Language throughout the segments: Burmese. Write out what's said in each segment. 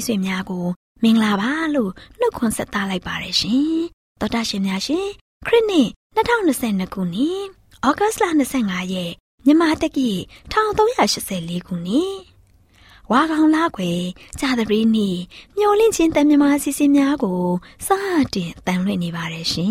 တော်တာရှင်မိတ်ဆွေများကိုမင်္ဂလာပါလို့နှုတ်ခွန်းဆက်သလိုက်ပါတယ်ရှင်တော်တာရှင်များရှင်ခရစ်နှစ်2022ခုနှစ်ဩဂတ်လ25ရက်မြန်မာတက္ကီ1384ခုနှစ်ဝါကောင်လာခွေဂျာသပရီနီမျောလင့်ချင်းတန်မြမာစီစီများကိုစတင်တန်လွင့်နေပါတယ်ရှင်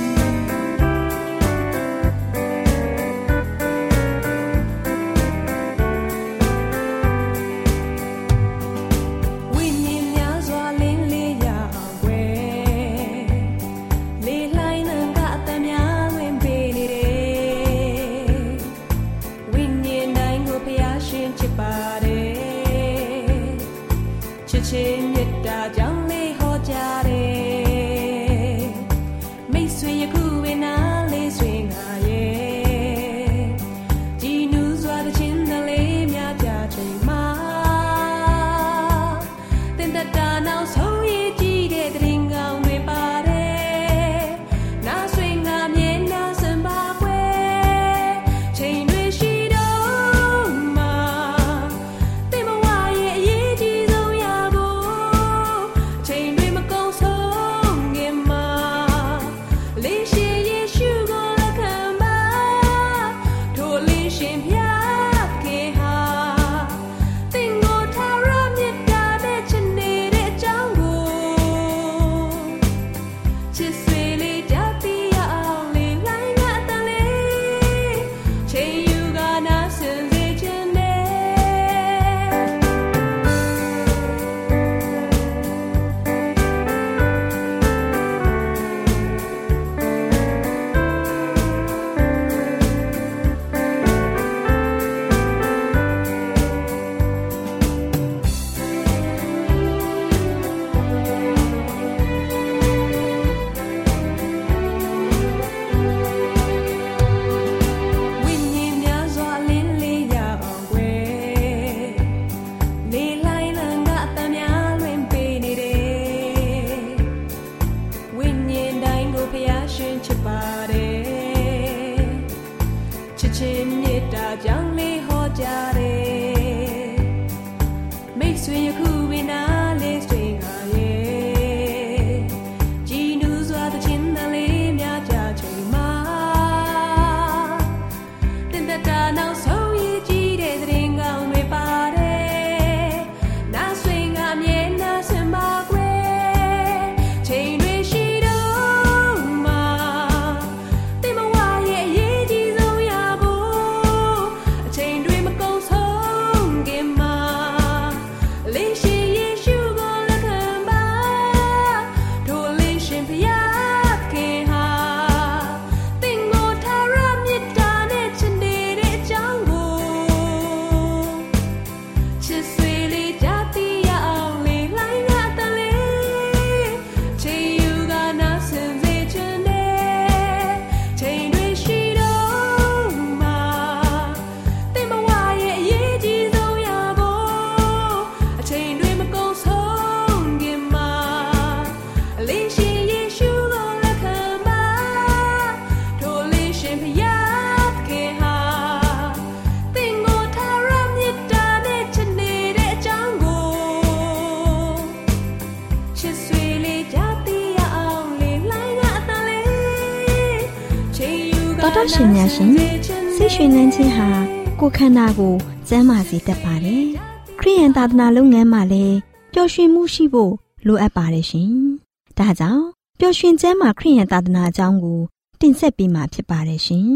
န္ဓာကိုကျန်းမာစေတတ်ပါတယ်။ခရိယန်သာသနာလုပ်ငန်းမှာလည်းပျော်ရွှင်မှုရှိဖို့လိုအပ်ပါတယ်ရှင်။ဒါကြောင့်ပျော်ရွှင်ကျမ်းမာခရိယန်သာသနာအကြောင်းကိုတင်ဆက်ပေးမှာဖြစ်ပါတယ်ရှင်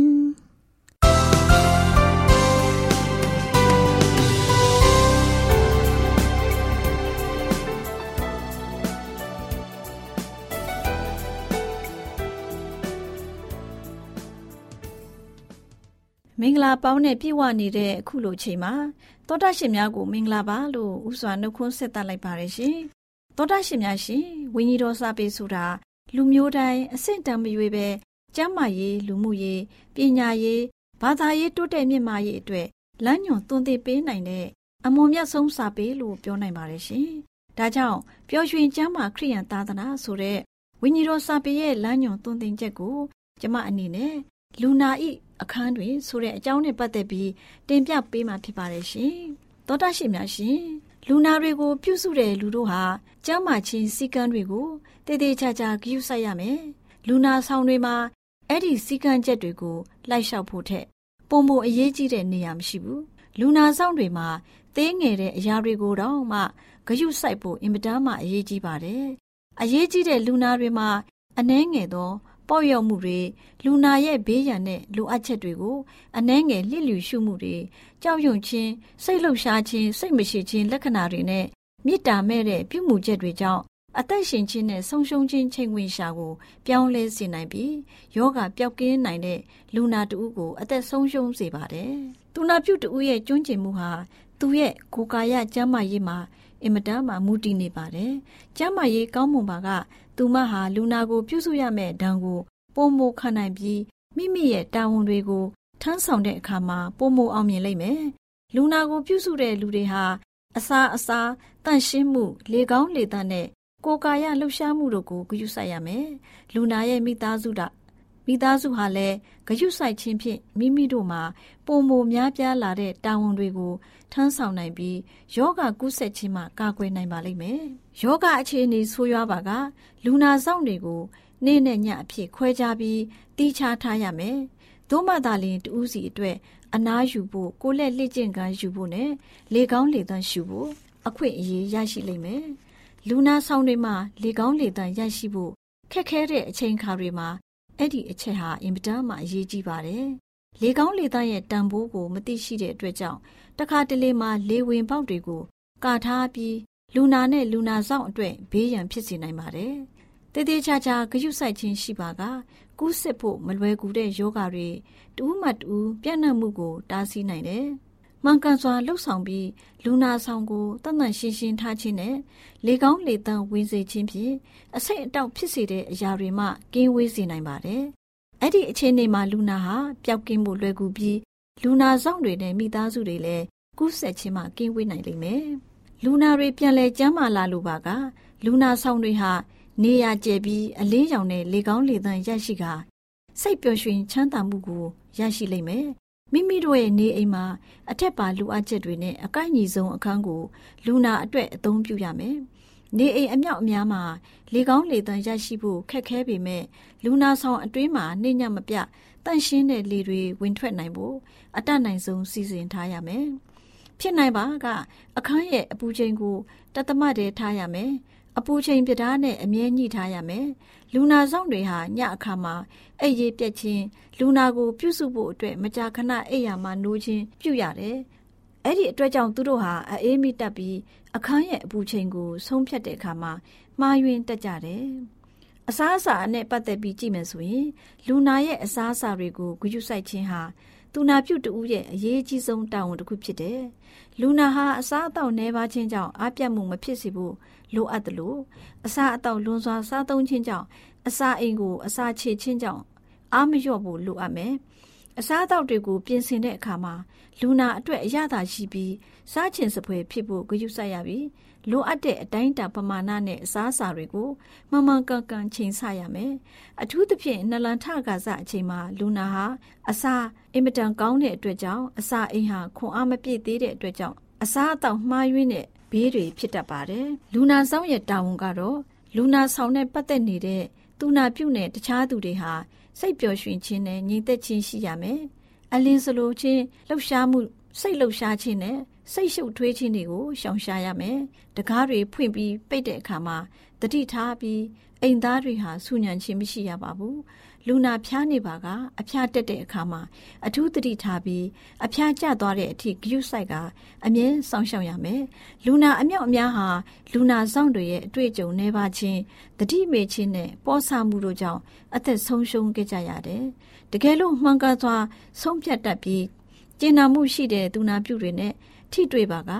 ။ မင်္ဂလာပေါင်းနဲ့ပြည့်ဝနေတဲ့အခုလိုချိန်မှာသောတာရှင်များကိုမင်္ဂလာပါလို့ဥစွာနှုတ်ခွန်းဆက်သလိုက်ပါရရှင်သောတာရှင်များရှင်ဝိညာဉ်တော်စာပေဆိုတာလူမျိုးတိုင်းအဆင့်တန်းမရွေးပဲကျမ်းမာရေးလူမှုရေးပညာရေးဘာသာရေးတိုးတက်မြင့်မားရေးအတွက်လမ်းညွန်သွန်သင်ပေးနိုင်တဲ့အမွန်မြတ်ဆုံးစာပေလို့ပြောနိုင်ပါတယ်ရှင်ဒါကြောင့်ပျော်ရွှင်ကျမ်းမာခရိယန်သာသနာဆိုတဲ့ဝိညာဉ်တော်စာပေရဲ့လမ်းညွန်သွန်သင်ချက်ကိုကျမအနေနဲ့လူနာဤ အခန်းတွင်ဆိုတဲ့အကြောင်းနဲ့ပတ်သက်ပြီးတင်ပြပေးမှာဖြစ်ပါတယ်ရှင်။သောတာရှင်များရှင်လူနာတွေကိုပြုစုတဲ့လူတို့ဟာကျမ်းမာခြင်းစည်းကမ်းတွေကိုတည်တည်ချာချာဂရုစိုက်ရမယ်။လူနာဆောင်တွေမှာအဲ့ဒီစည်းကမ်းချက်တွေကိုလိုက်လျှောက်ဖို့ထက်ပုံမအရေးကြီးတဲ့နေရာမရှိဘူး။လူနာဆောင်တွေမှာသေးငယ်တဲ့အရာတွေကိုတော့မှဂရုစိုက်ဖို့အင်မတန်မှအရေးကြီးပါတယ်။အရေးကြီးတဲ့လူနာတွေမှာအနှဲငယ်သော ပေါ့လျော့မှုတွေလူနာရဲ့ဘေးရန်တဲ့လိုအပ်ချက်တွေကိုအနှဲငယ်လျစ်လျူရှုမှုတွေကြောက်ရွံ့ခြင်းစိတ်လှုပ်ရှားခြင်းစိတ်မရှိခြင်းလက္ခဏာတွေနဲ့မေတ္တာမဲ့တဲ့ပြုမှုချက်တွေကြောင့်အသက်ရှင်ခြင်းနဲ့ဆုံးရှုံးခြင်းချိန်ခွင်ရှာကိုပြောင်းလဲစေနိုင်ပြီးယောဂပျောက်ကင်းနိုင်တဲ့လူနာတဦးကိုအသက်ဆုံးရှုံးစေပါတယ်။သူနာပြုတဦးရဲ့ကျွမ်းကျင်မှုဟာသူ့ရဲ့ကိုယ်ကာယကျန်းမာရေးမှာအင်မတန်မှမူတည်နေပါတယ်။ကျမ်းမာရေးကောင်းမွန်ပါက သူမဟာလူနာကိုပြုစုရမယ့်ဒဏ်ကိုပုံမခံနိုင်ပြီးမိမိရဲ့တာဝန်တွေကိုထမ်းဆောင်တဲ့အခါမှာပုံမအောင်မြင်လိမ့်မယ်။လူနာကိုပြုစုတဲ့လူတွေဟာအစာအစာတန့်ရှင်းမှု လေကောင်းလေသန့်နဲ့ကိုယ်ကာယလှုပ်ရှားမှုတို့ကိုဂရုစိုက်ရမယ်။လူနာရဲ့မိသားစုတာမိသားစုဟာလည်းဂရုစိုက်ခြင်းဖြင့်မိမိတို့မှာပုံမများပြားလာတဲ့တာဝန်တွေကိုထမ်းဆောင်နိုင်ပြီးယောဂကုဆက်ခြင်းမှကာကွယ်နိုင်ပါလိမ့်မယ်။ ယောဂအခြေအနေဆိုးရွားပါက လူနာဆောင်တွေကို နေ့နဲ့ညအဖြစ်ခွဲခြားပြီးတီးခြားထားရမယ်။သို့မှသာလျှင်တူးစီအတွက်အနားယူဖို့ကိုလက်လှစ်ကျင့်ကန်းယူဖို့နဲ့လေကောင်းလေသန့်ရှူဖို့အခွင့်အရေးရရှိလိမ့်မယ်။လူနာဆောင်တွေမှာလေကောင်းလေသန့်ရရှိဖို့ခက်ခဲတဲ့အချိန်ခါတွေမှာအဲ့ဒီအချက်ဟာအင်မတန်မှအရေးကြီးပါတယ်။လေကောင်းလေသားရဲ့တန်ဖိုးကိုမသိရှိတဲ့အတွက်ကြောင့်တခါတလေမှလေဝင်ပေါက်တွေကိုကာထားပြီး လူနာနဲ့လူနာဆောင်အတွက်ဘေးရန်ဖြစ်စေနိုင်ပါတယ်။တည်တည်ချာချာဂရုစိုက်ခြင်းရှိပါကကူးစစ်ဖို့မလွယ်ကူတဲ့ယောဂတွေတူးမှတူးပြန့်နှံ့မှုကို တားဆီးနိုင်တယ်။မှန်ကန်စွာလှုပ်ဆောင်ပြီးလူနာဆောင်ကိုတန်တန်ရှင်းရှင်းထားခြင်းနဲ့လေကောင်းလေသန့်ဝင်စေခြင်းဖြင့်အဆိပ်အတောက်ဖြစ်စေတဲ့အရာတွေမှကင်းဝေးစေနိုင်ပါတယ်။အဲ့ဒီအခြေအနေမှာလူနာဟာပျောက်ကင်းဖို့လွယ်ကူပြီးလူနာဆောင်တွေနဲ့မိသားစုတွေလည်းကူးဆက်ခြင်းမှကင်းဝေးနိုင်လိမ့်မယ်။ လူနာတွေပြန်လဲကျမ်းမာလာလို့ပါကလူနာဆောင်တွေဟာနေရကျဲပြီးအလေးရောင်တဲ့လေကောင်းလေသန့်ရရှိကစိတ်ပျော်ရွှင်ချမ်းသာမှုကိုရရှိလိမ့်မယ်။မိမိတို့ရဲ့နေအိမ်မှာအထက်ပါလူအပ်ချက်တွေနဲ့အကိုက်ညီဆုံးအခန်းကိုလူနာအတွက်အသုံးပြုရမယ်။နေအိမ်အမြောက်အများမှာလေကောင်းလေသန့်ရရှိဖို့ခက်ခဲပေမဲ့လူနာဆောင်အတွင်းမှာနှိမ့်ညမပြတန့်ရှင်းတဲ့လေတွေဝင်ထွက်နိုင်ဖို့အတတ်နိုင်ဆုံးစီစဉ်ထားရမယ်။ ဖြစ်နိုင်ပါက အခန်းရဲ့အပူချိန်ကိုတသမတ်တည်းထားရမယ်။အပူချိန်ပြတားနဲ့အမြဲညှိထားရမယ်။လူနာဆောင်တွေဟာညအခါမှာအိပ်ရေးပြက်ခြင်းလူနာကိုပြုစုဖို့အတွက်မကြာခဏအိပ်ယာမှာနိုးခြင်းပြုရတယ်။အဲ့ဒီအတွက်ကြောင့်သူတို့ဟာအေးမိတက်ပြီးအခန်းရဲ့အပူချိန်ကိုဆုံးဖြတ်တဲ့အခါမှာမှားယွင်းတက်ကြတယ်။အစားအစာနဲ့ပတ်သက်ပြီးကြည့်မယ်ဆိုရင်လူနာရဲ့အစားအစာတွေကိုဂရုစိုက်ခြင်းဟာ သူနာပြုတဦးရဲ့အရေးကြီးဆုံးတာဝန်တစ်ခုဖြစ်တယ်။လူနာဟာအစားအသောက်နှဲပါခြင်းကြောင့်အပြတ်မှုမဖြစ်စေဖို့လိုအပ်တယ်လို့အစားအသောက်လွန်စွာစားသုံးခြင်းကြောင့်အစာအိမ်ကိုအစာချေခြင်းကြောင့်အားမလျော့ဖို့လိုအပ်မယ်။အစားအသောက်တွေကိုပြင်ဆင်တဲ့အခါမှာလူနာအတွက်အရသာရှိပြီးစားချင်စပွဲဖြစ်ဖို့ဂရုစိုက်ရပြီး လိုအပ်တဲ့အတိုင်းအတာပမာဏနဲ့အစားအစာတွေကိုမှန်မှန်ကန်ကန်ချိန်ဆရမယ်။အထူးသဖြင့်နလန်ထကာစအချိန်မှာလူနာဟာအစာအင်မတန်ကောင်းတဲ့အတွက်ကြောင့်အစာအိမ်ဟာခွန်အားမပြည့်သေးတဲ့အတွက်ကြောင့်အစားအသောက်မှားယွင်းတဲ့ဘေးတွေဖြစ်တတ်ပါတယ်။လူနာဆောင်ရဲ့တာဝန်ကတော့လူနာဆောင်နဲ့ပတ်သက်နေတဲ့သူနာပြုနဲ့တခြားသူတွေဟာစိတ်ပျော်ရွှင်ခြင်းနဲ့ညီသက်ခြင်းရှိရမယ်။အလင်းစလိုခြင်းလှုပ်ရှားမှုစိတ်လှုပ်ရှားခြင်းနဲ့ စိတ်ရှုပ်ထွေးခြင်းတွေကိုရှောင်ရှားရမယ်။တကားတွေဖွင့်ပြီးပိတ်တဲ့အခါမှာတတိထားပြီးအိမ်သားတွေဟာဆူညံခြင်းမရှိရပါဘူး။လူနာဖျားနေပါကအဖျားတက်တဲ့အခါမှာအထူးသတိထားပြီးအဖျားကျသွားတဲ့အထိဂရုစိုက်ကအမြဲစောင့်ရှောက်ရမယ်။လူနာအမြောက်အများဟာလူနာဆောင်တွေရဲ့အတွေ့အကြုံနှဲပါခြင်းတတိမေခြင်းနဲ့ပေါ်ဆမှုတို့ကြောင့်အသက်ဆုံးရှုံးခဲ့ကြရတယ်။တကယ်လို့မှန်ကန်စွာဆုံးဖြတ်တတ်ပြီးကျင်နာမှုရှိတဲ့သူနာပြုတွေနဲ့ ထိတွေ့ပါက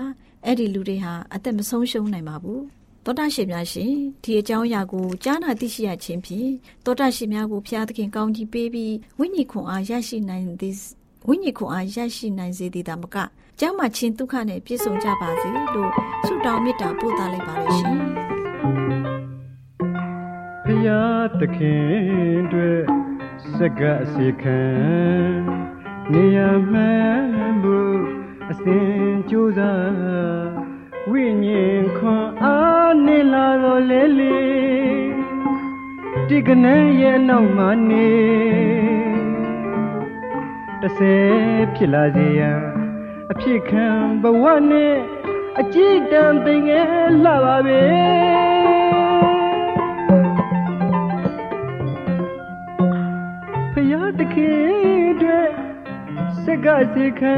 အဲ့ဒီလူတွေဟာအသက်မဆုံးရှုံးနိုင်ပါဘူး။တောတာရှင်များရှင်ဒီအကြောင်းအရာကိုကြားနာသိရှိရခြင်းဖြင့်တောတာရှင်များကိုဖျားသခင်ကောင်းကြီးပေးပြီးဝိညာဉ်ခွန်အားရရှိနိုင်သည်ဝိညာဉ်ခွန်အားရရှိနိုင်စေသည်သာမကကျမ်းမာခြင်းဒုက္ခနဲ့ပြည့်စုံကြပါစေလို့ဆုတောင်းမေတ္တာပို့သလိုက်ပါရရှင်ဖျားသခင်တွေ့စကအစီခံနေရမှန်ဖို့ အစဉ်ကြိုးစားဝိညာဉ်ခွန်အားနေလာတော့လေလေဒီကနေ့ရဲ့နောက်မှနေတဆယ်ဖြစ်လာစေရန်အဖြစ်ခံဘဝနဲ့အကြည့်တန်သိငယ်လှပါပဲဖယားတခင်တွေစကစိခံ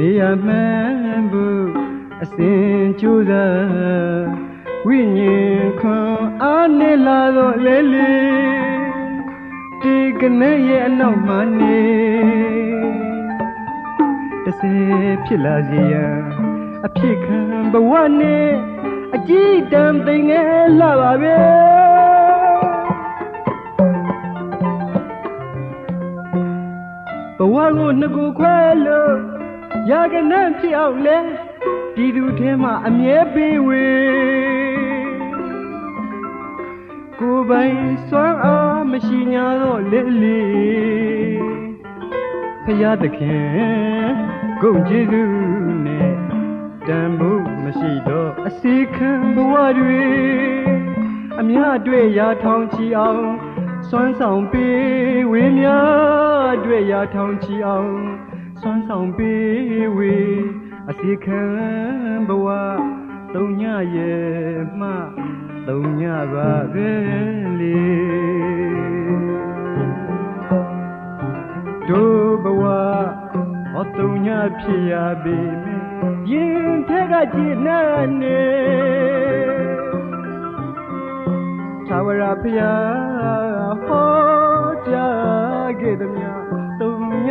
နေရမှန်ဘူးအစဉ်ကြိုးစားဝိညာဉ်ခွန်အားနေလာတော့လေလေဒီကနေ့ရဲ့အနောက်မှနေတစေဖြစ်လာစေရန်အဖြစ်ခံဘဝနဲ့အကြည့်တမ်းသိငယ်လာပါပဲဘဝကိုနှစ်ကိုခွဲလို့ ရကနံ့ဖြစ်အောင်လဲပြည်သူထဲမှာအမြဲပေးဝေကိုယ်ပိုင်စွမ်းအားမရှိညာတော့လေလေဖရာသခင်ဂုဏ်ကျေးဇူးနဲ့တန်ဖို့မရှိတော့အစီခံဘဝတွေအမြတ်တွေ့ရာထောင်ချီအောင်စွမ်းဆောင်ပေးဝေများတွေ့ရာထောင်ချီအောင် စွမ်းဆောင်ပေးဝေအစီခံဘဝသုံးညရဲ့မှသုံးညပါပဲလေတို့ဘဝဟောသုံးညဖြစ်ရပေမယ်ရင်ထက်ကကြည်နာနေသာဝရဖျားဟောကြားခဲ့သည်များ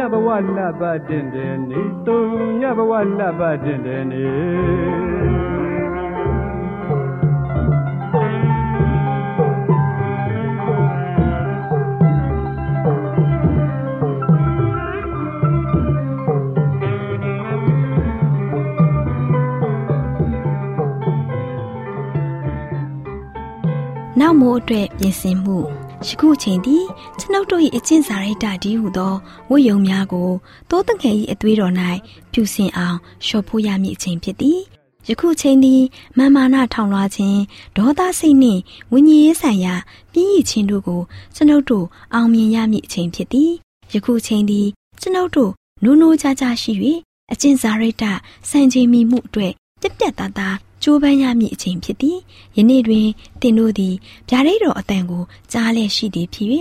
ညဘဝလပ်ပါတင်တယ်နေတုံညဘဝလပ်ပါတင်တယ်နေနောက်မိုးအတွက်ပြင်ဆင်မှု ယခုချိန်သည်ကျွန်ုပ်တို့၏အကျင့်စာရိတ္တဒီဟုသောဝိယုံများကိုတိုးတငယ်၏အသွေးတော်၌ပြုစင်အောင်လျှော်ဖို့ရမည့်အချိန်ဖြစ်သည်ယခုချိန်သည်မာမာနထောင်လွှားခြင်းဒေါသစိတ်နှင့်ဝိညာဉ်ရေးဆိုင်ရာပြင်းရည်ခြင်းတို့ကိုကျွန်ုပ်တို့အောင်မြင်ရမည့်အချိန်ဖြစ်သည်ယခုချိန်သည်ကျွန်ုပ်တို့နိုးနိုးကြကြရှိ၍အကျင့်စာရိတ္တစံချိန်မိမှုအတွက်ပြက်ပြက်သားသား ကြိုးပမ်းရမည့်အချိန်ဖြစ်သည်ယနေ့တွင်တင်တို့သည်ဗျာဒိတ်တော်အတန်ကိုကြားလျက်ရှိသည်ဖြစ်၍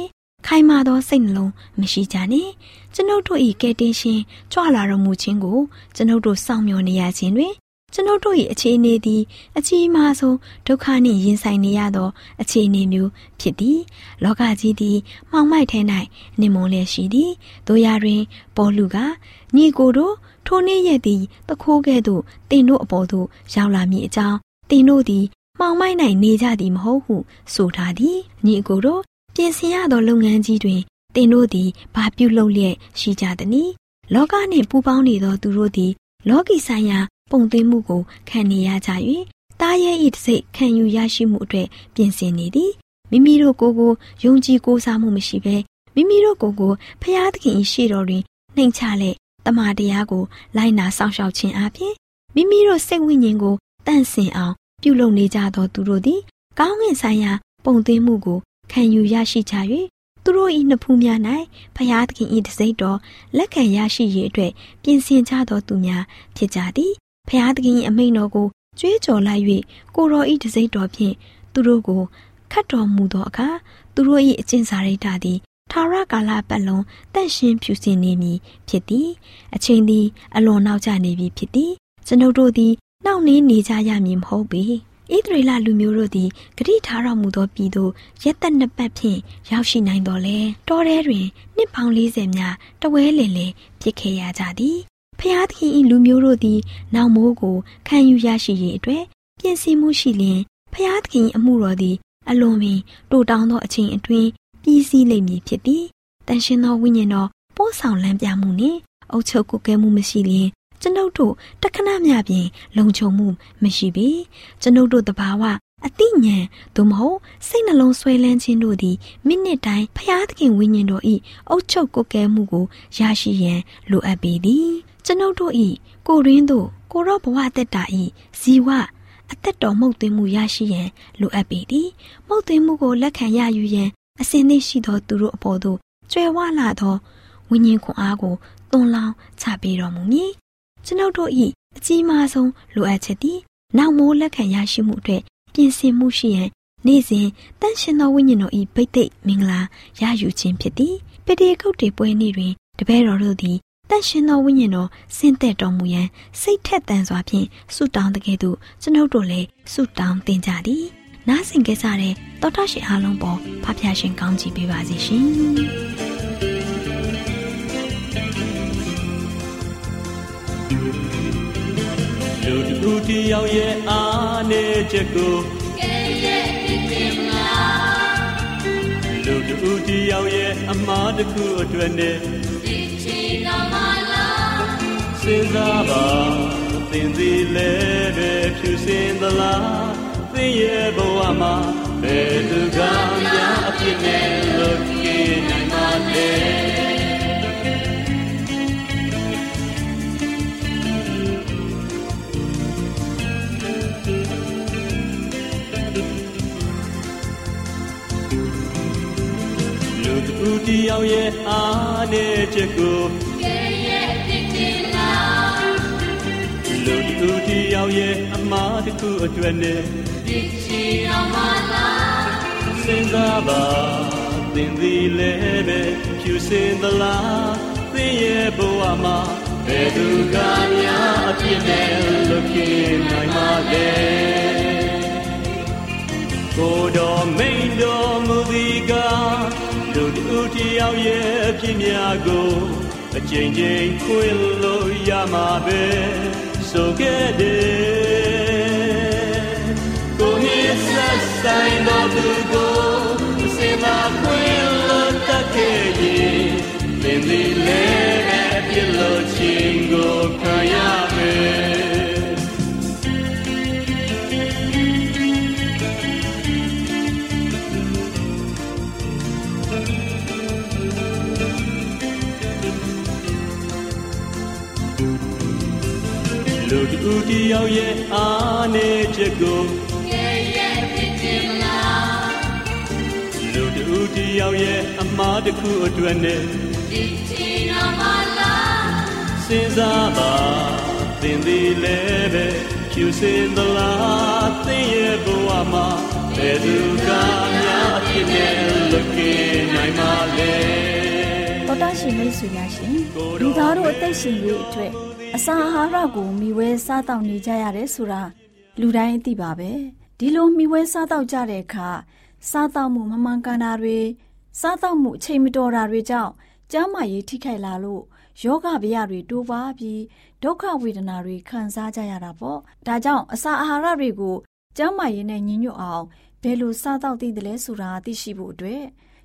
ခိုင်မာသောစိတ်နှလုံးမရှိကြနှင့်ကျွန်ုပ်တို့၏ကဲတင်ရှင်ကြွလာတော်မူခြင်းကိုကျွန်ုပ်တို့စောင့်မျှော်နေရခြင်းတွင် ကျွန်ုပ်တို့၏အခြေအနေသည် အကြီးမားဆုံးဒုက္ခနှင့်ရင်ဆိုင်နေရသော အခြေအနေမျိုးဖြစ်သည်လောကကြီးသည် မှောင်မိုက်ထဲ၌နေမွန်လျက်ရှိသည်တို့ရတွင် ပေါ်လူကညီကိုတို့ထိုနေ့ရက်သည်တခိုးကဲ့သို့တင်တို့အပေါ်သို့ရောက်လာမည်အကြောင်းတင်တို့သည်မှောင်မိုက်၌နေကြသည်မဟုတ်ဟုဆိုထားသည်ညီအကိုတို့ပြင်ဆင်ရသောလုပ်ငန်းကြီးတွင်တင်တို့သည်ဘာပြုလုပ်လျက်ရှိကြသနည်းလောကနှင့်ပူးပေါင်းနေသောသူတို့သည်လောကီဆိုင်ရာ ပုံသွင်းမှုကိုခံနေရကြ၍တားရဲဤတစ်စိတ်ခံယူရရှိမှုအတွက်ပြင်ဆင်နေသည်မိမိတို့ကိုယ်ကိုယုံကြည်ကိုးစားမှုမရှိဘဲမိမိတို့ကိုယ်ကိုဖျားသခင်ရှေ့တော်တွင်နှိမ်ချလက်တမန်တရားကိုလိုက်နာစောင့်ရှောက်ခြင်းအပြင်မိမိတို့စိတ်ဝိညာဉ်ကိုတန့်စင်အောင် ပြုလုပ်နေကြသောသူတို့သည်ကောင်းကင်ဆိုင်ရာပုံသွင်းမှုကိုခံယူရရှိကြ၍သူတို့၏နှစ်ဖူးများ၌ဖျားသခင်၏တစိမ့်တော်လက်ခံရရှိရေးအတွက်ပြင်ဆင်ကြသောသူများဖြစ်ကြသည် ဖျားသခင်၏အမိန့်တော်ကိုကြွေးကြော်လိုက်၍ကိုတော်၏တစိမ့်တော်ဖြင့်သူတို့ကိုခတ်တော်မူသောအခါသူတို့၏အကျင့်စာရိတ္တသည်ထာဝရကာလပတ်လုံးတန့်ရှင်းဖြူစင်နေမည်ဖြစ်သည်အချိန်သည်အလွန်နောက်ကျနေပြီဖြစ်သည်ကျွန်ုပ်တို့သည်နှောင့်နှေးနေကြရမည်မဟုတ်ပေဣသရေလလူမျိုးတို့သည်ဂတိထားတော်မူသောပြည်သို့ရက်သက်နှစ်ပတ်ဖြင့်ရောက်ရှိနိုင်တော်လဲတောထဲတွင်နှစ်ပေါင်း40များတဝဲလင်လင်ဖြစ်ခဲ့ရကြသည် ဖျားသခင်၏လူမျိုးတို့သည်နောင်မိုးကိုခံယူရရှိရေးအတွက်ပြင်ဆင်မှုရှိလျင်ဖျားသခင်အမှုတော်သည် အလွန်ပင်တိုးတောင်းသောအချိန်အတွင်းပြီးစီးလိမ့်မည်ဖြစ်သည်တန်ရှင်သောဝိညာဉ်တော်ပို့ဆောင်လမ်းပြမှုနှင့်အုပ်ချုပ်ကုကဲမှုမရှိလျင်ကျွန်ုပ်တို့တခဏမျှပြင် လုံခြုံမှုမရှိပေကျွန်ုပ်တို့တဘာဝအတိညာဉ်သို့မဟုတ်စိတ်နှလုံးဆွဲလန်းခြင်းတို့သည်မိနစ်တိုင်းဖျားသခင်ဝိညာဉ်တော်၏အုပ်ချုပ်ကုကဲမှုကိုရရှိရန်လိုအပ်ပေသည် ကျွန်ုပ်တို့၏ကိုရင်းတို့ကိုရောဘဝတက်တာ၏ဇီဝအသက်တော်မှုတ်သွင်းမှုရရှိရန်လိုအပ်ပေသည်မှုတ်သွင်းမှုကိုလက်ခံရယူရန်အစဉ်သင့်ရှိသောသူတို့အပေါ်သို့ကျွဲဝလာသောဝိညာဉ်ခွန်အားကိုသွန်လောင်းချပေးတော်မူမည်ကျွန်ုပ်တို့၏အကြီးမားဆုံးလိုအပ်ချက်သည်နောက်မိုးလက်ခံရရှိမှုအတွက်ပြင်ဆင်မှုရှိရန်နေ့စဉ်တန်ရှင်သောဝိညာဉ်တော်၏ဗိတ်သိက်မင်္ဂလာရယူခြင်းဖြစ်သည်ပေတေကုတ်တေပွဲနေ့တွင်တပည့်တော်တို့သည် တန်ရှင်သောဝိညာဉ်တော်ဆင့်သက်တော်မူရန်စိတ်ထက်သန်စွာဖြင့်ဆုတောင်းတကယ်သို့ကျွန်ုပ်တို့လည်းဆုတောင်းတင်ကြသည်နားဆင်ကြတဲ့တောတာရှင်အားလုံးပေါ်ဖဖျားရှင်ကောင်းချီးပေးပါစေရှင်လူတူတယောက်ရဲ့အားနဲ့ချက်ကိုကဲရဲ့ဖြစ်မလားလူတူတယောက်ရဲ့အမှားတစ်ခုအတွက်နဲ့ဒီချီတော်မလား စဉ်းစားပါသင်သည်လည်းပဲဖြူစင်သလားသင်ရဲ့ဘဝမှာဘယ်သူကများအဖြစ်နဲ့လွတ်ကင်းနိုင်ပါလဲသူတယောက်ရဲ့အားနဲ့ချက်ကို သူတယောက်ရဲ့အမှားတစ်ခုအတွက်နဲ့ဒီချီတော်မလားစဉ်းစားပါသင်သည်လည်းပဲဖြူစင်သလားသင်ရဲ့ဘဝမှာဘယ်သူကများအပြစ်နဲ့လွတ်ကင်းနိုင်ပါလဲကိုတော်မိန်တော်မူသည်ကလူတူတယောက်ရဲ့ဖြစ်များကိုအချိန်ချင်းခွင်လို့ရမှာပဲ ဆိုခဲ့တယ်ကိုမြစ်ဆက်ဆိုင်တော်သူကိုစင်မာခွင်လို့တတ်ခဲ့ရင်သင်သည်လည်းပြလို့ချင်းကိုခံရမယ် လူတူတယောက်ရဲ့အားနေချက်ကိုကဲရဲ့ဖြစ်ခြင်းလားလူတူတယောက်ရဲ့အမှားတစ်ခုအတွက်နဲ့ဒီချီတော်မလားစဉ်းစားပါသင်သည်လည်းပဲဖြူစင်သလားသင်ရဲ့ဘဝမှာဘယ်သူကများအဖြစ်နဲ့လွတ်ကင်းနိုင်ပါလဲတော်တရှင်မိတ်ဆွေများရှင်လူသားတို့အသက်ရှင်ရေးအတွက် အစာအာဟာရကိုမျှဝဲစားတောက်နေကြရတယ်ဆိုတာလူတိုင်းသိပါပဲဒီလိုမျှဝဲစားတောက်ကြတဲ့အခါစားတောက်မှုမမှန်ကန်တာတွေစားတောက်မှုအချိန်မတော်တာတွေကြောင့်ကျန်းမာရေးထိခိုက်လာလို့ယောဂဗျာတွေတိုးပွားပြီးဒုက္ခဝေဒနာတွေခံစားကြရတာပေါ့ဒါကြောင့်အစာအာဟာရတွေကိုကျန်းမာရေးနဲ့ညီညွတ်အောင်ဘယ်လိုစားတောက်သင့်တယ်လဲဆိုတာသိရှိဖို့အတွက်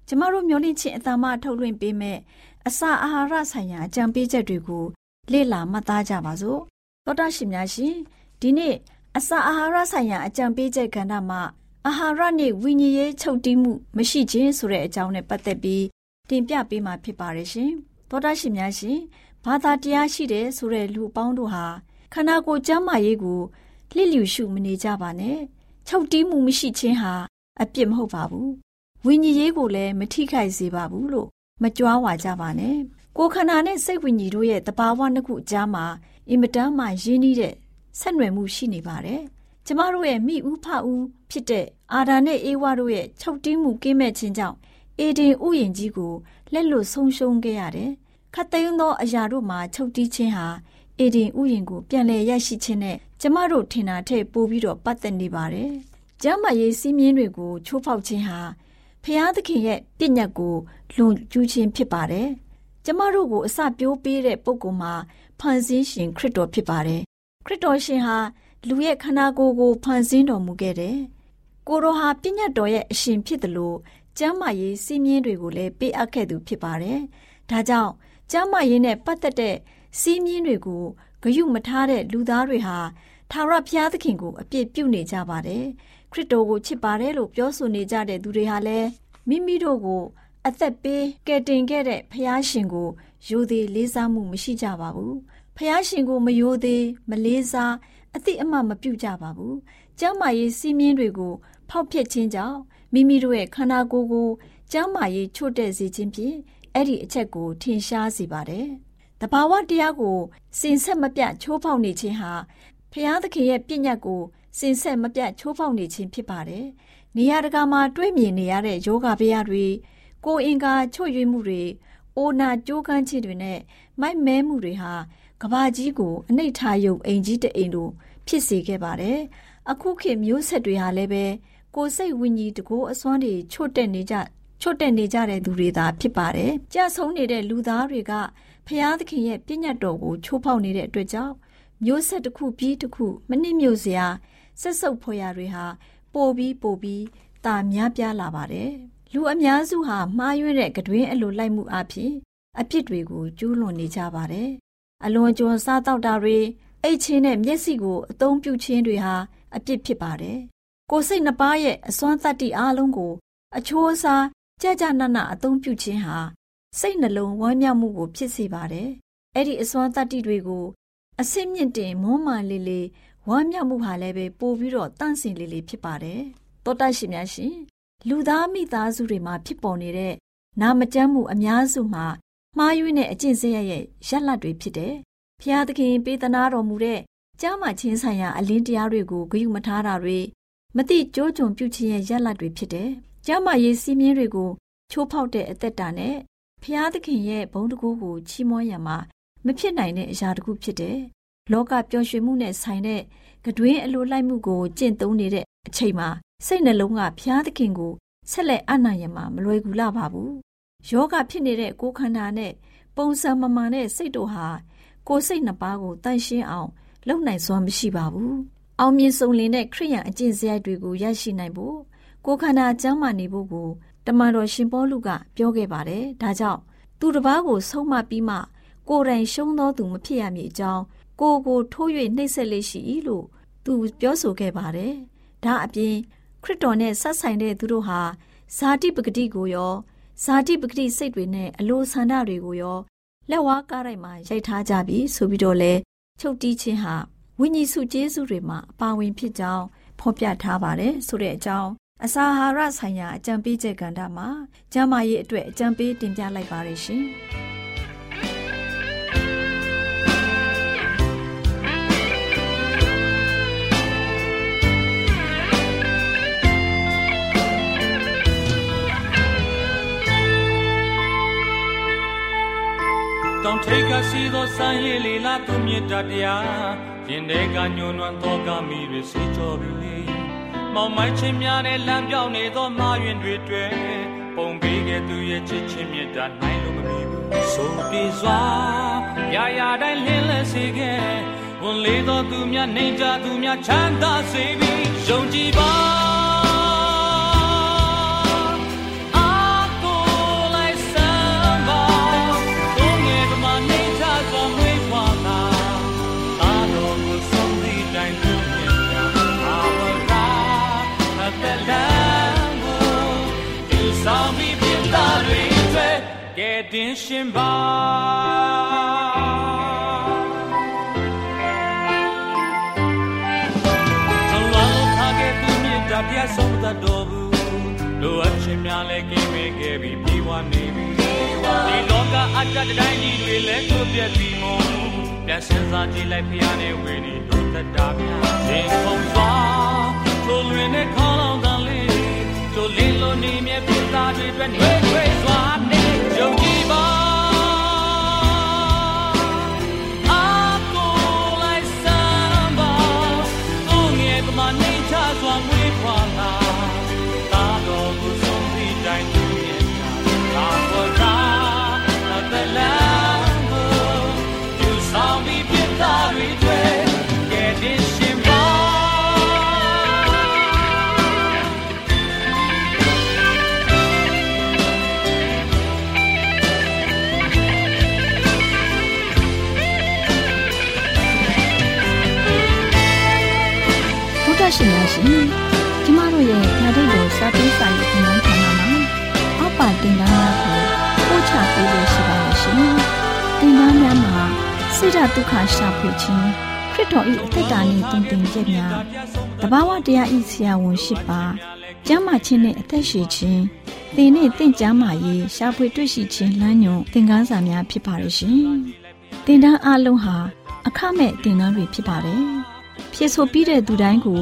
ကျမတို့မျိုးလင့်ချင်းအတ္တမထုတ်လွှင့်ပေးမဲ့အစာအာဟာရဆိုင်ရာအကြံပေးချက်တွေကို လေ့လာမှတ်သားကြပါစို့သောတာရှင်များရှင်ဒီနေ့အစာအာဟာရဆိုင်ရာအကြံပေးချက်ကဏ္ဍမှာအာဟာရနဲ့ဝိညာဉ်ရေးချုပ်တီးမှုမရှိခြင်းဆိုတဲ့အကြောင်းနဲ့ပတ်သက်ပြီးတင်ပြပေးမှာဖြစ်ပါတယ်ရှင်သောတာရှင်များရှင်ဘာသာတရားရှိတယ်ဆိုတဲ့လူအပေါင်းတို့ဟာခန္ဓာကိုယ်ကျန်းမာရေးကိုလျစ်လျူရှုမနေကြပါနဲ့ချုပ်တီးမှုမရှိခြင်းဟာအပြစ်မဟုတ်ပါဘူးဝိညာဉ်ရေးကိုလည်းမထိခိုက်စေပါဘူးလို့မကြွားဝါကြပါနဲ့ ကိုယ်ခန္ဓာနဲ့စိတ်ဝိညာဉ်တို့ရဲ့တဘာဝနှစ်ခုအကြားမှာအင်မတန်မှရင်းနှီးတဲ့ဆက်နွယ်မှုရှိနေပါတယ်ကျမတို့ရဲ့မိဦးဖဦးဖြစ်တဲ့အာဒါနဲ့အေဝါတို့ရဲ့ချုပ်တီးမှုကင်းမဲ့ခြင်းကြောင့်အေဒင်ဥယျာဉ်ကြီးကိုလက်လွတ်ဆုံးရှုံးခဲ့ရတယ်။ခတ်သိမ်းသောအရာတို့မှာချုပ်တီးခြင်းဟာအေဒင်ဥယျာဉ်ကိုပြန်လည်ရရှိခြင်းနဲ့ကျမတို့ထင်တာထက်ပိုပြီးတော့ပတ်သက်နေပါတယ်။ကျမ်းမာရေးစည်းမျဉ်းတွေကိုချိုးဖောက်ခြင်းဟာဖျားသခင်ရဲ့ပြည့်ညတ်ကိုလွန်ကျူးခြင်းဖြစ်ပါတယ်။ ကျမတို့ကိုအစပြိုးပေးတဲ့ပုဂ္ဂိုလ်မှာဖန်ဆင်းရှင်ခရစ်တော်ဖြစ်ပါတယ်။ခရစ်တော်ရှင်ဟာလူရဲ့ခန္ဓာကိုယ်ကိုဖန်ဆင်းတော်မူခဲ့တယ်။ကိုရောဟာပြည့်ညတ်တော်ရဲ့အရှင်ဖြစ်တယ်လို့ကျမ်းမာရေးစည်းမျဉ်းတွေကိုလည်းပေးအပ်ခဲ့သူဖြစ်ပါတယ်။ဒါကြောင့်ကျမ်းမာရေးနဲ့ပတ်သက်တဲ့စီးမြင်းတွေကိုဂယုမထားတဲ့လူသားတွေဟာထာဝရဘုရားသခင်ကိုအပြစ်ပြုနေကြပါတယ်။ခရစ်တော်ကိုချစ်ပါတယ်လို့ပြောဆိုနေကြတဲ့သူတွေဟာလည်းမိမိတို့ကို အသက်ပေးကယ်တင်ခဲ့တဲ့ဘုရားရှင်ကိုယိုသေးလေးစားမှုမရှိကြပါဘူး။ဘုရားရှင်ကိုမယိုသေးမလေးစားအတိအမှမပြုကြပါဘူး။ကျမ်းမာရေးစီးမြင်းတွေကိုဖောက်ဖျက်ခြင်းကြောင့်မိမိတို့ရဲ့ခန္ဓာကိုယ်ကိုကျမ်းမာရေးချို့တဲ့စေခြင်းဖြင့်အဲ့ဒီအချက်ကိုထင်ရှားစေပါတယ်။တဘာဝတရားကိုစင်ဆက်မပြတ်ချိုးဖောက်နေခြင်းဟာဖျားသခင်ရဲ့ပြည့်ညတ်ကိုစင်ဆက်မပြတ်ချိုးဖောက်နေခြင်းဖြစ်ပါတယ်။နေရာတကာမှာတွေ့မြင်နေရတဲ့ယောဂဗျာတွေ ကိုအင်္ကာချွတ်ယွေမှုတွေအိုနာကြိုးကမ်းခြင်းတွေနဲ့မိုက်မဲမှုတွေဟာကဘာကြီးကိုအနှိဋ္ဌာယုံအိမ်ကြီးတအိမ်လိုဖြစ်စေခဲ့ပါတယ်။အခုခေတ်မျိုးဆက်တွေဟာလည်းပဲကိုစိတ်ဝိညာဉ်တကိုးအစွမ်းတွေချွတ်တက်နေကြချွတ်တက်နေကြတဲ့သူတွေသာဖြစ်ပါတယ်။ကြဆုံးနေတဲ့လူသားတွေကဖျားသခင်ရဲ့ပြည့်ညတ်တော်ကိုချိုးဖောက်နေတဲ့အတွက်ကြောင့်မျိုးဆက်တစ်ခုပြီးတစ်ခုမနစ်မြို့စရာဆက်ဆုပ်ဖွယ်ရာတွေဟာပိုပြီးပိုပြီးတာများပြားလာပါတယ် လူအများစုဟာမှားယွင်းတဲ့ကတွင်အလိုလိုက်မှုအဖြစ်အပြစ်တွေကိုကျူးလွန်နေကြပါတယ်အလွန်ကျွံစားတောက်တာတွေအိတ်ချင်းနဲ့မျက်စိကိုအသုံးပြုခြင်းတွေဟာအပြစ်ဖြစ်ပါတယ်ကိုယ်စိတ်နှပါရဲ့အစွမ်းတတ္တိအားလုံးကို အချိုးအစားကြကြနနအသုံးပြုခြင်းဟာစိတ်နှလုံးဝမ်းမြောက်မှုကို ဖြစ်စေပါတယ်။အဲ့ဒီအစွမ်းတတ္တိတွေကိုအစစ်မြင့်တင်မွမ်းမာလေးလေးဝမ်းမြောက်မှုဟာလည်းပဲပို့ပြီးတော့တန့်စင်လေးလေးဖြစ်ပါတယ်။တောတရှိများရှင် လူသားမိသားစုတွေမှာဖြစ်ပေါ်နေတဲ့နာမကျန်းမှုအများစုမှာမှားယွင်းတဲ့အကျင့်စရိုက်ရဲ့ရက်လက်တွေဖြစ်တယ်။ဖျားသခင်ပေးသနာတော်မူတဲ့ကြားမှချင်းဆိုင်ရာအလင်းတရားတွေကိုဂရုမထားတာတွေမတိကြိုးကြုံပြုခြင်းရဲ့ရက်လက်တွေဖြစ်တယ်။ကြားမှရေးစည်းမျဉ်းတွေကိုချိုးဖောက်တဲ့အသက်တာနဲ့ဖျားသခင်ရဲ့ဘုံတကူကိုချီးမွမ်းရမှာမဖြစ်နိုင်တဲ့အရာတစ်ခုဖြစ်တယ်။လောကပျော်ရွှင်မှုနဲ့ဆိုင်တဲ့ကတွင်အလိုလိုက်မှုကိုကျင့်သုံးနေတဲ့ အချိန်မှာစိတ်နှလုံးကဖျားသခင်ကိုဆက်လက်အနံ့ရမှာမလွယ်ကူလာပါဘူး။ယောဂဖြစ်နေတဲ့ကိုယ်ခန္ဓာနဲ့ပုံစံမမှန်တဲ့စိတ်တို့ဟာကိုယ်စိတ်နှစ်ပါးကိုတန့်ရှင်းအောင် လုပ်နိုင်စွမ်းမရှိပါဘူး။အောင်မြင်ဆုံးလင်တဲ့ခရိယံအကျင့်စရိုက်တွေကိုရရှိနိုင်ဖို့ကိုယ်ခန္ဓာကျမ်းမာနေဖို့ကိုတမန်တော်ရှင်ပေါလုကပြောခဲ့ပါတယ်။ဒါကြောင့်သူတစ်ပါးကိုဆုံးမပြီးမှကိုယ်တိုင်ရှုံးသောသူမဖြစ်ရမည်အကြောင်းကိုကိုထိုး၍နှိပ်စက်လေးရှိ၏လို့သူပြောဆိုခဲ့ပါတယ်။ ဒါအပြင်ခရစ်တော်နဲ့ဆက်ဆိုင်တဲ့သူတို့ဟာဇာတိပဂတိကိုရောဇာတိပဂတိစိတ်တွေနဲ့အလိုဆန္ဒတွေကိုရောလက်ဝါးကားတိုင်းမှာရိုက်ထားကြပြီဆိုပြီးတော့လဲချုပ်တီးခြင်းဟာဝိညာဉ်စုကျေးဇူးတွေမှာအပါဝင်ဖြစ်ကြောင်းဖော်ပြထားပါတယ်ဆိုတဲ့အကြောင်းအစာအာဟာရဆိုင်ရာအကြံပေးချက်ကဏ္ဍမှာကျန်းမာရေးအတွက်အကြံပေးတင်ပြလိုက်ပါရရှင်။ ထိတ်ကစီသောစံရည်လီလာသူမြတ်တရားရင်ထဲကညှိုးနွမ်းသောကမိတွေစေကြောပြီလေမောင်မိုက်ချင်းများနဲ့လမ်းပြောင်းနေသောမာရင်တွေတွေ့ပုံပေးခဲ့သူရဲ့ချစ်ချင်းမြတ်တာနိုင်လို့မမီဘူးဆိုပြေစွာရာရာတိုင်းလင်းလဲစေခဲ့ဝန်လေးသောသူများနေကြသူများချမ်းသာစေပြီးယုံကြည်ပါ ရှင်ပါတရားဆုံးသတ်တော်ဘူးလိုအပ်ခြင်းများလည်းကင်းဝေခဲ့ပြီးပြေဝနေပြီဒီလောကအတ္တတိုင်းကြီးတွေလည်းကိုပြက်ပြီးမုံပြန်စဉ်းစားကြည့်လိုက်ဖျားနဲ့ဝေဒီတို့သက်တာများရင်ခုန်စွာထိုလွင်နဲ့ခေါင်းလောင်တန်လေးတို့လင်းလို့နေမြဲပြသားတွေအတွက်နှွေးထွေးစွာနေယုံကြည် တင်ဒားများကိုပို့ချပေးလို့ရှိပါမယ်ရှင်သင်တန်းများမှာဆိဒ္ဓတုခရှာဖွေခြင်းခရစ်တော်၏အသက်တာနှင့်တုန်တင်ကြများတဘာဝတရားဤဆရာဝန်ရှိပါကျမ်းမာခြင်းနှင့်အသက်ရှိခြင်းသင်နှင့်တင့်ကြမာရေးရှာဖွေတွေ့ရှိခြင်းလမ်းညွန်သင်ခန်းစာများဖြစ်ပါရဲ့ရှင်သင်တန်းအလုံးဟာအခမဲ့သင်တန်းတွေဖြစ်ပါတယ်ဖြစ်ဆိုပြီးတဲ့သူတိုင်းကို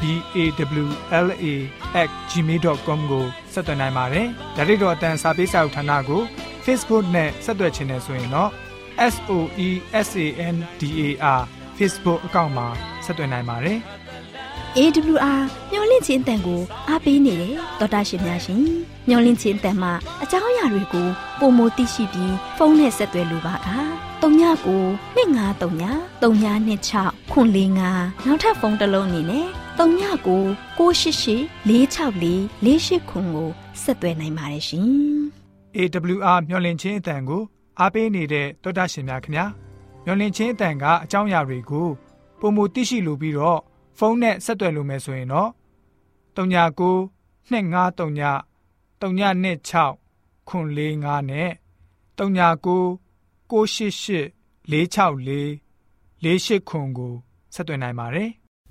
b a w l a @ gmail.com ကိုဆက်သွင်းနိုင်ပါတယ်။ဒါ့အပြင်တော့အတန်းစာပေးစာဥထာဏာကို Facebook နဲ့ဆက်သွယ်ခြင်းနဲ့ဆိုရင်တော့ s o e s a n d a r Facebook အကောင့်မှာဆက်သွင်းနိုင်ပါတယ်။ AWR မျော်လင့်ခြင်းအတန်ကိုအားပေးနေတယ်တော်တာရှင်များရှင်မျော်လင့်ခြင်းအတန်မှာအကြောင်းအရာတွေကိုပုံမသိရှိပြီးဖုန်းနဲ့ဆက်သွယ်လိုပါက39 2939 3926ခွန်45နောက်ထပ်ဖုန်းတစ်လုံးအနေနဲ့ 39 688 464 48ခွန်ကိုဆက်သွယ်နိုင်ပါတယ်ရှင် AWR မျော်လင့်ခြင်းအတန်ကိုအားပေးနေတဲ့တောတာရှင်များခင်ဗျာမျော်လင့်ခြင်းအတန်ကအကြောင်းအရာတွေကိုပုံမသိရှိလိုပြီးတော့ဖုန်းနဲ့ဆက်သွယ်လို့မယ်ဆိုရင်တော့39 253 326ခွန်45နဲ့39 688 464 48ခွန်ကိုဆက်သွင်းနိုင်ပါတယ်